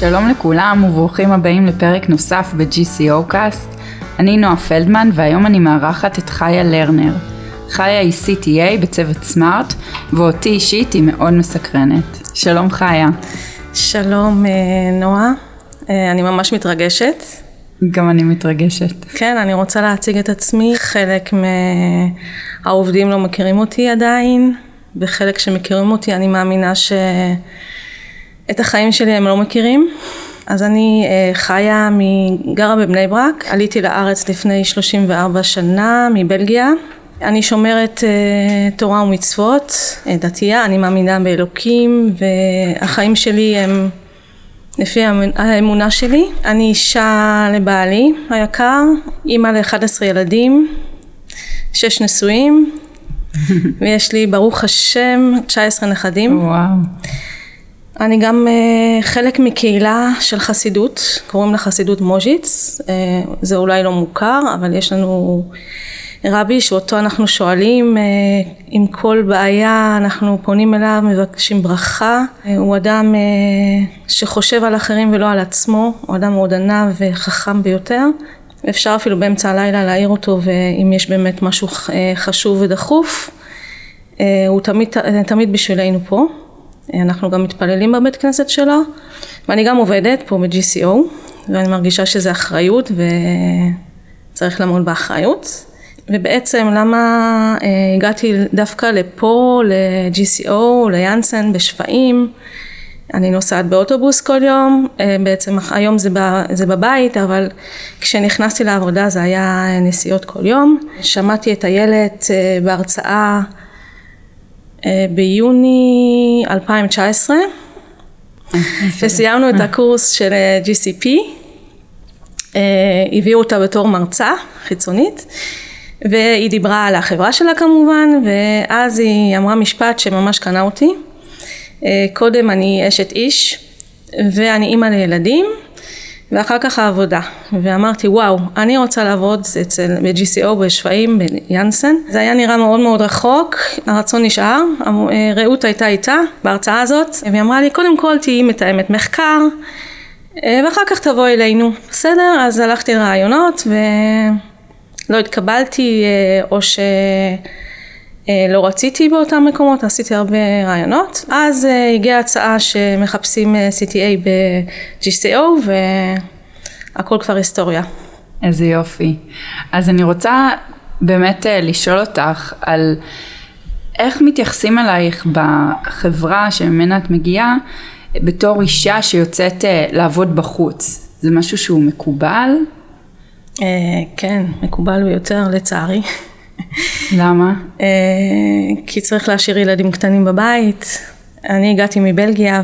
שלום לכולם וברוכים הבאים לפרק נוסף ב-GCO קאסט. אני נועה פלדמן והיום אני מארחת את חיה לרנר. חיה היא CTA בצוות סמארט ואותי אישית היא מאוד מסקרנת. שלום חיה. שלום אה, נועה, אה, אני ממש מתרגשת. גם אני מתרגשת. כן, אני רוצה להציג את עצמי. חלק מהעובדים לא מכירים אותי עדיין, וחלק שמכירים אותי אני מאמינה שאת החיים שלי הם לא מכירים. אז אני אה, חיה, גרה בבני ברק, עליתי לארץ לפני 34 שנה מבלגיה. אני שומרת uh, תורה ומצוות, דתייה, אני מאמינה באלוקים והחיים שלי הם לפי האמונה שלי. אני אישה לבעלי היקר, אימא ל-11 ילדים, שש נשואים, ויש לי ברוך השם 19 נכדים. וואו. אני גם uh, חלק מקהילה של חסידות, קוראים לה חסידות מוז'יץ, uh, זה אולי לא מוכר, אבל יש לנו רבי שאותו אנחנו שואלים עם כל בעיה, אנחנו פונים אליו, מבקשים ברכה, הוא אדם שחושב על אחרים ולא על עצמו, הוא אדם מאוד ענב וחכם ביותר, אפשר אפילו באמצע הלילה להעיר אותו ואם יש באמת משהו חשוב ודחוף, הוא תמיד, תמיד בשבילנו פה. אנחנו גם מתפללים בבית כנסת שלו ואני גם עובדת פה ב-GCO ואני מרגישה שזה אחריות וצריך לעמוד באחריות ובעצם למה אה, הגעתי דווקא לפה ל-GCO, ליאנסן בשפיים אני נוסעת באוטובוס כל יום, אה, בעצם היום זה, זה בבית, אבל כשנכנסתי לעבודה זה היה נסיעות כל יום. שמעתי את איילת אה, בהרצאה אה, ביוני 2019 וסיימנו את הקורס של אה, GCP, אה, הביאו אותה בתור מרצה חיצונית והיא דיברה על החברה שלה כמובן ואז היא אמרה משפט שממש קנה אותי. קודם אני אשת איש ואני אימא לילדים ואחר כך העבודה. ואמרתי וואו אני רוצה לעבוד אצל ב-GCO בשפיים ביאנסן. זה היה נראה מאוד מאוד רחוק הרצון נשאר רעות הייתה איתה בהרצאה הזאת והיא אמרה לי קודם כל תהיי מתאמת מחקר ואחר כך תבואי אלינו. בסדר? אז הלכתי לרעיונות ולא התקבלתי או ש... אה, לא רציתי באותם מקומות, עשיתי הרבה רעיונות. אז אה, הגיעה הצעה שמחפשים אה, CTA ב-GCO והכל כבר היסטוריה. איזה יופי. אז אני רוצה באמת לשאול אותך על איך מתייחסים אלייך בחברה שממנה את מגיעה בתור אישה שיוצאת לעבוד בחוץ. זה משהו שהוא מקובל? כן, מקובל ביותר לצערי. למה? אה, כי צריך להשאיר ילדים קטנים בבית. אני הגעתי מבלגיה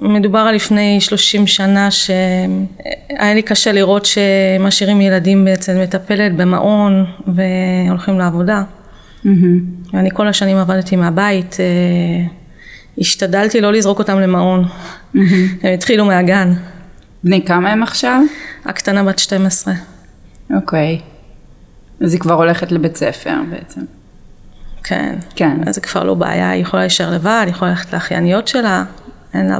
ומדובר על לפני 30 שנה שהיה לי קשה לראות שמשאירים ילדים אצל מטפלת במעון והולכים לעבודה. Mm-hmm. ואני כל השנים עבדתי מהבית, אה, השתדלתי לא לזרוק אותם למעון. Mm-hmm. הם התחילו מהגן. בני כמה הם עכשיו? הקטנה בת 12. אוקיי. Okay. אז היא כבר הולכת לבית ספר בעצם. כן. כן. אז זה כבר לא בעיה, היא יכולה להישאר לבד, היא יכולה ללכת לאחייניות שלה, אין לה...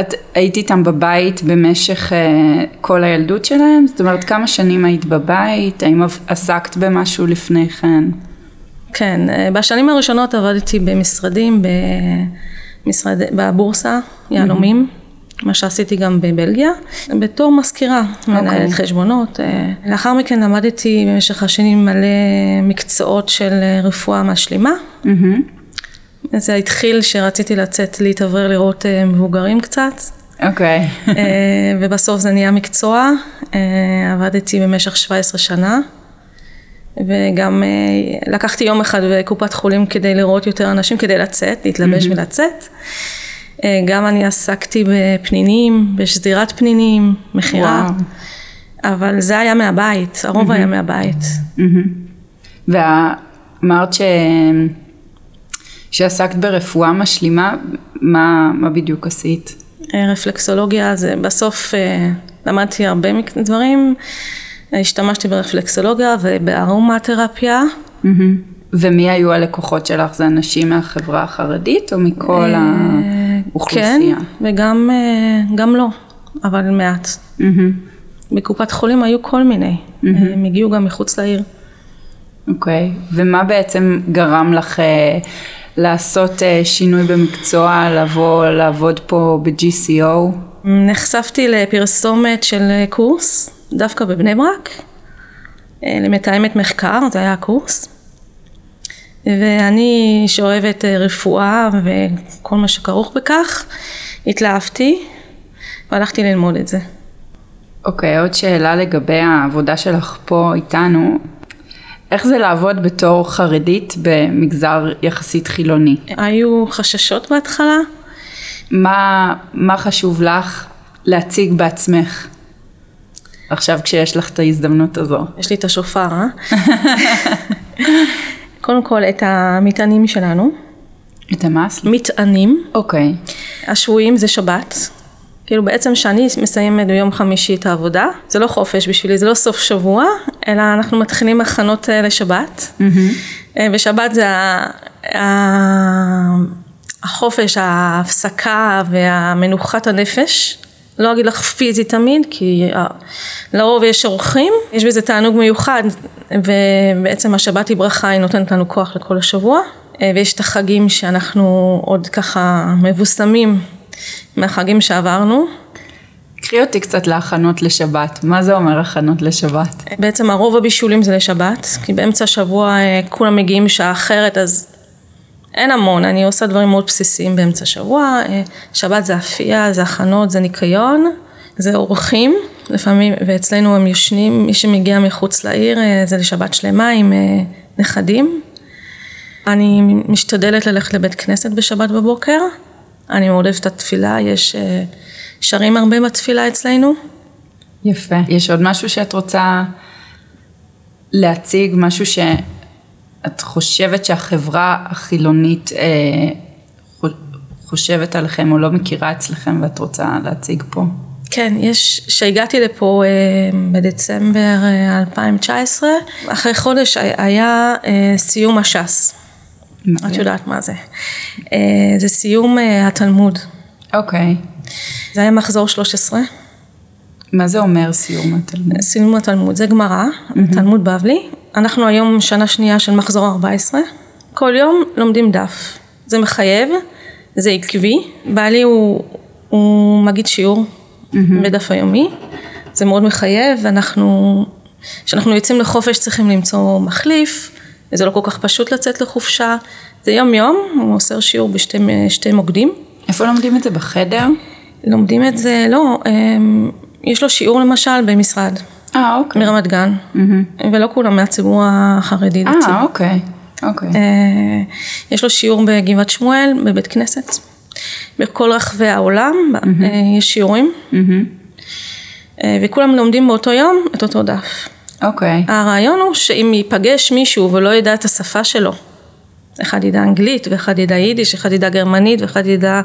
את היית איתם בבית במשך uh, כל הילדות שלהם? זאת אומרת, כמה שנים היית בבית? האם עסקת במשהו לפני כן? כן, אה, בשנים הראשונות עבדתי במשרדים, במשרד, בבורסה, יהלומים. Mm-hmm. מה שעשיתי גם בבלגיה, בתור מזכירה, okay. מנהלת אוקיי. חשבונות. אה, לאחר מכן למדתי במשך השנים מלא מקצועות של אה, רפואה משלימה. Mm-hmm. זה התחיל שרציתי לצאת להתאוורר לראות אה, מבוגרים קצת. אוקיי. Okay. ובסוף זה נהיה מקצוע, עבדתי במשך 17 שנה. וגם לקחתי יום אחד בקופת חולים כדי לראות יותר אנשים, כדי לצאת, להתלבש mm-hmm. ולצאת. אה, גם אני עסקתי בפנינים, בשזירת פנינים, מכירה, אבל זה היה מהבית, הרוב היה מהבית. ואמרת ש... שעסקת ברפואה משלימה, מה, מה בדיוק עשית? אה, רפלקסולוגיה זה בסוף אה, למדתי הרבה דברים, השתמשתי ברפלקסולוגיה ובארומטרפיה. Mm-hmm. ומי היו הלקוחות שלך? זה אנשים מהחברה החרדית או מכל ה... אוכלוסייה. כן, וגם אה, גם לא, אבל מעט. מהמם. בקופת חולים היו כל מיני, הם הגיעו גם מחוץ לעיר. אוקיי, ומה בעצם גרם לך אה, לעשות שינוי במקצוע, לבוא לעבוד פה ב-GCO? נחשפתי לפרסומת של קורס, דווקא בבני ברק, למתאמת מחקר, זה היה הקורס. ואני שאוהבת אה, רפואה וכל מה שכרוך בכך, התלהבתי והלכתי ללמוד את זה. אוקיי, עוד שאלה לגבי העבודה שלך פה איתנו. איך זה לעבוד בתור חרדית במגזר יחסית חילוני? היו חששות בהתחלה, מה, מה חשוב לך להציג בעצמך עכשיו כשיש לך את ההזדמנות הזו? יש לי את השופר, אה? קודם כל את המטענים שלנו, את המס? מטענים, אוקיי. השבויים זה שבת. כאילו בעצם כשאני מסיימת ביום חמישי את העבודה, זה לא חופש בשבילי, זה לא סוף שבוע, אלא אנחנו מתחילים הכנות אה, לשבת. אה, ושבת זה ה- החופש, ההפסקה והמנוחת הנפש. לא אגיד לך פיזית תמיד, כי אה, לרוב יש אורחים, יש בזה תענוג מיוחד, ובעצם השבת היא ברכה, היא נותנת לנו כוח לכל השבוע. אה, ויש את החגים שאנחנו עוד ככה מבוסמים מהחגים שעברנו. קחי אותי קצת להכנות לשבת. מה זה אומר הכנות לשבת? בעצם הרוב הבישולים זה לשבת, כי באמצע השבוע אה, כולם מגיעים בשעה אחרת, אז אין המון, אני עושה דברים מאוד בסיסיים באמצע השבוע. אה, שבת זה אפייה, זה הכנות, זה ניקיון, זה אורחים, לפעמים, ואצלנו הם ישנים, מי שמגיע מחוץ לעיר אה, זה לשבת שלמה עם אה, נכדים. אני משתדלת ללכת לבית כנסת בשבת בבוקר, אני מאוד אוהבת את התפילה, יש אה, שרים הרבה בתפילה אצלנו. יפה. יש עוד משהו שאת רוצה להציג, משהו שאת חושבת שהחברה החילונית אה, חו- חושבת עליכם או לא מכירה אצלכם ואת רוצה להציג פה? כן, יש, כשהגעתי לפה אה, בדצמבר אה, 2019, אחרי חודש היה- היה אה, סיום הש"ס. את יודעת מה זה. אה, זה סיום אה, התלמוד. אוקיי. זה היה מחזור 13, מה זה אומר סיום התלמוד? סיום התלמוד, זה גמרא, תלמוד בבלי. אנחנו היום שנה שנייה של מחזור 14. כל יום לומדים דף. זה מחייב, זה עקבי. בעלי הוא, הוא מגיד שיעור בדף היומי. זה מאוד מחייב, ואנחנו, כשאנחנו יוצאים לחופש צריכים למצוא מחליף, וזה לא כל כך פשוט לצאת לחופשה. זה יום יום, הוא מוסר שיעור בשתי שתי מוקדים. איפה לומדים את זה? בחדר? לומדים את זה, לא, אמ, יש לו שיעור למשל במשרד, אה, אוקיי. מרמת גן, ולא כולם מהציבור החרדי דתי. אה, אוקיי. אוקיי. אה, יש לו שיעור בגבעת שמואל, בבית כנסת. בכל רחבי העולם אה, יש שיעורים. אה, וכולם לומדים באותו יום את אותו דף. אוקיי. הרעיון הוא שאם ייפגש מישהו ולא ידע את השפה שלו, אחד ידע אנגלית ואחד ידע יידיש, אחד ידע גרמנית ואחד ידע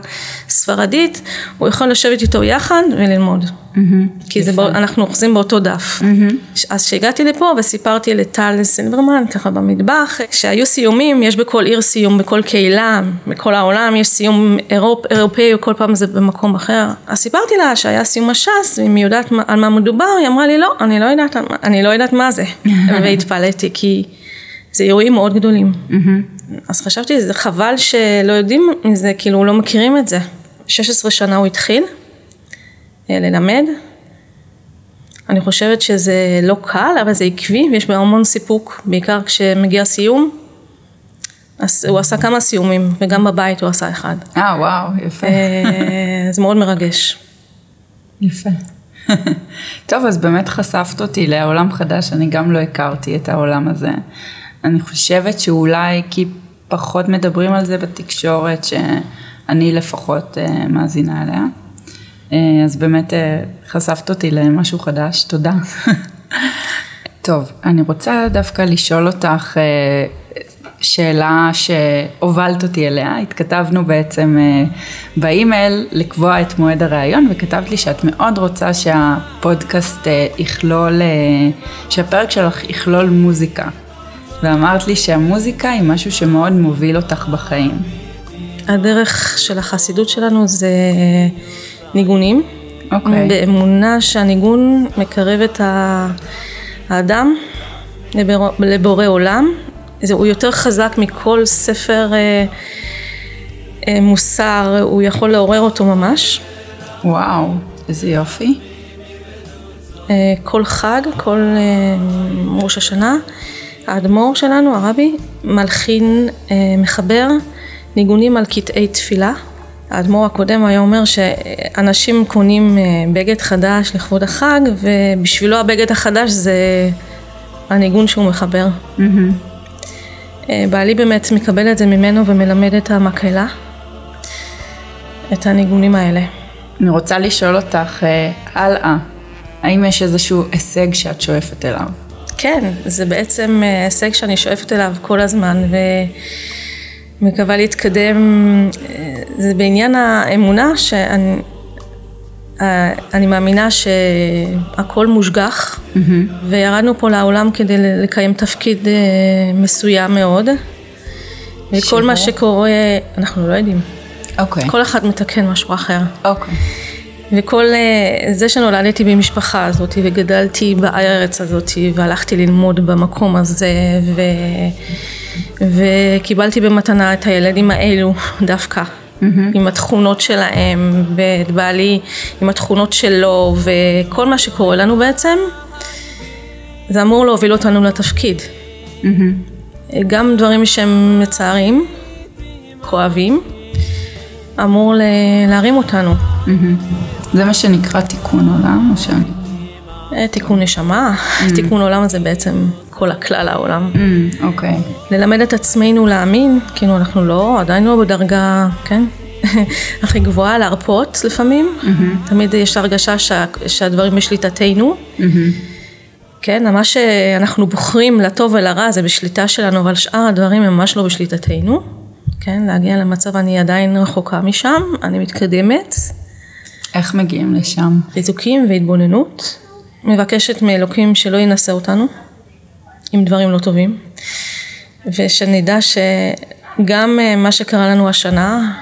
ספרדית, הוא יכול לשבת איתו יחד וללמוד. כי זה, בא- אנחנו אוחזים באותו דף. אז כשהגעתי לפה וסיפרתי לטל סילברמן, ככה במטבח, כשהיו סיומים, יש בכל עיר סיום, בכל קהילה, בכל העולם יש סיום אירופ, אירופאי, כל פעם זה במקום אחר. אז סיפרתי לה שהיה סיום הש"ס, ואם היא יודעת על מה מדובר, היא אמרה לי, לא, אני לא יודעת, מה- אני לא יודעת מה זה. והתפלאתי, כי זה אירועים מאוד גדולים. אז חשבתי, זה חבל שלא יודעים מזה, כאילו לא מכירים את זה. 16 שנה הוא התחיל אה, ללמד. אני חושבת שזה לא קל, אבל זה עקבי ויש בו המון סיפוק, בעיקר כשמגיע סיום. אז הוא עשה כמה סיומים, וגם בבית הוא עשה אחד. אה, וואו, יפה. אה, זה מאוד מרגש. יפה. טוב, אז באמת חשפת אותי לעולם חדש, אני גם לא הכרתי את העולם הזה. אני חושבת שאולי כי פחות מדברים על זה בתקשורת, שאני לפחות אה, מאזינה אליה. אה, אז באמת אה, חשפת אותי למשהו חדש, תודה. טוב, אני רוצה דווקא לשאול אותך אה, שאלה שהובלת אותי אליה, התכתבנו בעצם אה, באימייל לקבוע את מועד הראיון וכתבת לי שאת מאוד רוצה שהפודקאסט יכלול, שהפרק שלך יכלול מוזיקה ואמרת לי שהמוזיקה היא משהו שמאוד מוביל אותך בחיים. הדרך של החסידות שלנו זה ניגונים. אוקיי. באמונה שהניגון מקרב את האדם לבור- לבורא עולם. זה, הוא יותר חזק מכל ספר אה, אה, מוסר, הוא יכול לעורר אותו ממש. וואו, איזה יופי. אה, כל חג, כל אה, ראש השנה, האדמו"ר שלנו, הרבי, מלחין, אה, מחבר ניגונים על קטעי תפילה. האדמו"ר הקודם היה אומר שאנשים קונים אה, בגד חדש לכבוד החג, ובשבילו הבגד החדש זה הניגון שהוא מחבר. מהמם. אה, בעלי באמת מקבל את זה ממנו ומלמד את המקהלה, את הניגונים האלה. אני רוצה לשאול אותך אה, הלאה, האם יש איזשהו הישג שאת שואפת אליו? כן, זה בעצם אה, הישג שאני שואפת אליו כל הזמן ומקווה להתקדם, אה, זה בעניין האמונה שאני אה, אני מאמינה שהכל מושגח וירדנו פה לעולם כדי לקיים תפקיד מסוים מאוד וכל? מה שקורה, אנחנו לא יודעים, אוקיי. כל אחד מתקן משהו אחר. אוקיי. וכל אה, זה שנולדתי במשפחה הזאת וגדלתי בארץ הזאת והלכתי ללמוד במקום הזה ו... וקיבלתי במתנה את הילדים האלו דווקא עם התכונות שלהם ואת בעלי עם התכונות שלו וכל מה שקורה לנו בעצם זה אמור להוביל אותנו לתפקיד. גם דברים שהם מצערים, כואבים, אמור ל- להרים אותנו. זה מה שנקרא תיקון עולם, או שאני... אה, תיקון נשמה, תיקון עולם זה בעצם כל הכלל העולם. אוקיי. ללמד את עצמנו להאמין, כאילו אנחנו לא, עדיין לא בדרגה, כן, הכי גבוהה, להרפות לפעמים. תמיד יש הרגשה שה, שהדברים בשליטתנו. כן, מה שאנחנו בוחרים לטוב ולרע זה בשליטה שלנו, אבל שאר הדברים הם ממש לא בשליטתנו. כן, להגיע למצב אני עדיין רחוקה משם, אני מתקדמת. איך מגיעים לשם? חיזוקים והתבוננות. מבקשת מאלוקים שלא ינסה אותנו עם דברים לא טובים. ושנדע שגם אה, מה שקרה לנו השנה,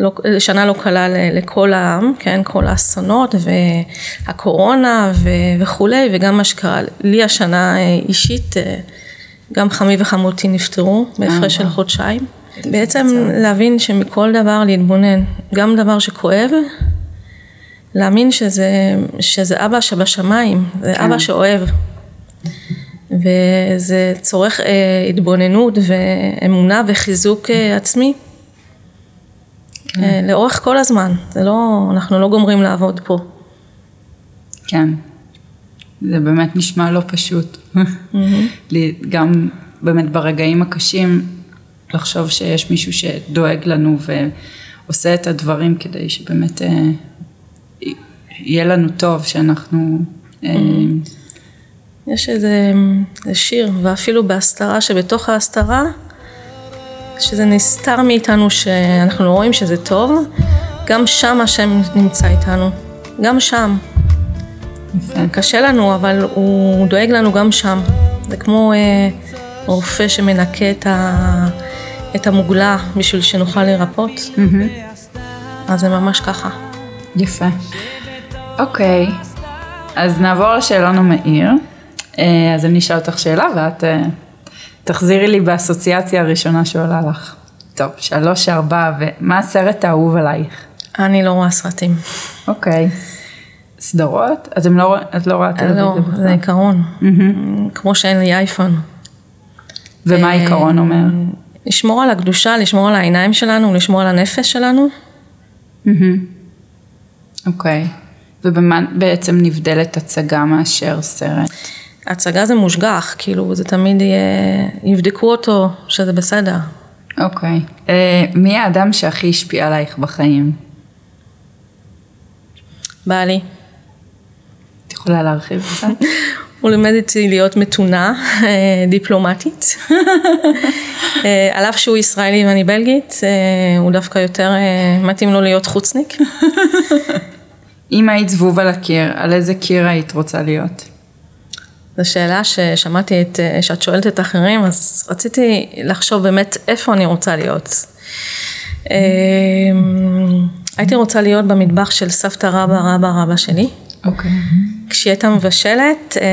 לא, שנה לא קלה לכל העם, כן, כל האסונות והקורונה ו, וכולי, וגם מה שקרה לי השנה אה, אישית, אה, גם חמי וחמותי נפטרו בהפרש של וואו. חודשיים. בעצם להבין שמכל דבר להתבונן, גם דבר שכואב, להאמין שזה, שזה אבא שבשמיים, זה כן. אבא שאוהב. וזה צורך אה, התבוננות ואמונה וחיזוק אה, עצמי. אה, לאורך כל הזמן, זה לא, אנחנו לא גומרים לעבוד פה. כן. זה באמת נשמע לא פשוט. גם באמת ברגעים הקשים, לחשוב שיש מישהו שדואג לנו ועושה את הדברים כדי שבאמת אה, יהיה לנו טוב, שאנחנו... אה, יש איזה, איזה שיר, ואפילו בהסתרה שבתוך ההסתרה, שזה נסתר מאיתנו שאנחנו לא רואים שזה טוב, גם שם השם נמצא איתנו, גם שם. יפה. קשה לנו, אבל הוא דואג לנו גם שם. זה כמו אה, רופא שמנקה את, ה, את המוגלה בשביל שנוכל לרפות, מהמם. אז זה ממש ככה. יפה. אוקיי, אז נעבור לשאלון המהיר. אה, אז אני אשאל אותך שאלה ואת אה, תחזירי לי באסוציאציה הראשונה שעולה לך. טוב, שלוש, ארבע, ומה הסרט האהוב עלייך? אני לא רואה סרטים. אוקיי. סדרות? אתם לא, את לא רואה טלוויזיה לא, בכלל? זה עיקרון. כמו שאין לי אייפון. ומה אה, העיקרון אומר? לשמור על הקדושה, לשמור על העיניים שלנו, לשמור על הנפש שלנו. אוקיי. ובמה בעצם נבדלת הצגה מאשר סרט? הצגה זה מושגח, כאילו זה תמיד יהיה, יבדקו אותו שזה בסדר. אוקיי. אה, מי האדם שהכי השפיע עלייך בחיים? בעלי. יכולה להרחיב קצת? הוא לימד אותי להיות מתונה, אה, דיפלומטית. אה, על אף שהוא ישראלי ואני בלגית, אה, הוא דווקא יותר מתאים לו להיות חוצניק. אם היית זבוב על הקיר, על איזה קיר היית רוצה להיות? זו שאלה ששמעתי את, שאת שואלת את האחרים, אז רציתי לחשוב באמת איפה אני רוצה להיות. הייתי רוצה להיות במטבח של סבתא רבא רבא רבא שלי. אוקיי. כשהיא הייתה מבשלת אה,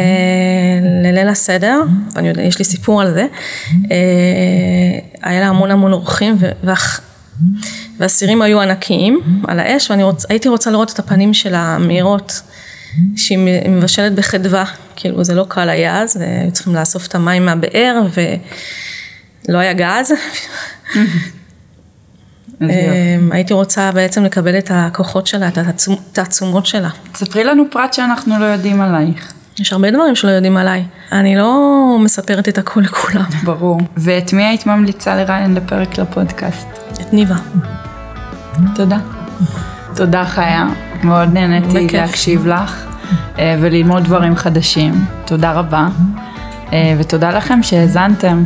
לליל הסדר, ואני יודע, יש לי סיפור על זה, אה, היה לה המון המון אורחים והסירים היו ענקיים על האש ואני רוצ, הייתי רוצה לראות את הפנים של המאירות שהיא מבשלת בחדווה, כאילו זה לא קל היה אז והיו צריכים לאסוף את המים מהבאר ולא היה גז. אמ, הייתי רוצה בעצם לקבל את הכוחות שלה, את התעצומות שלה. ספרי לנו פרט שאנחנו לא יודעים עלייך. יש הרבה דברים שלא יודעים עליי. אני לא מספרת את הכל לכולם. ברור. ואת מי היית ממליצה לראיין לפרק לפודקאסט? את ניבה. תודה. תודה חיה, מאוד נהניתי להקשיב לך אה, וללמוד דברים חדשים. תודה רבה. אה, ותודה לכם שהאזנתם.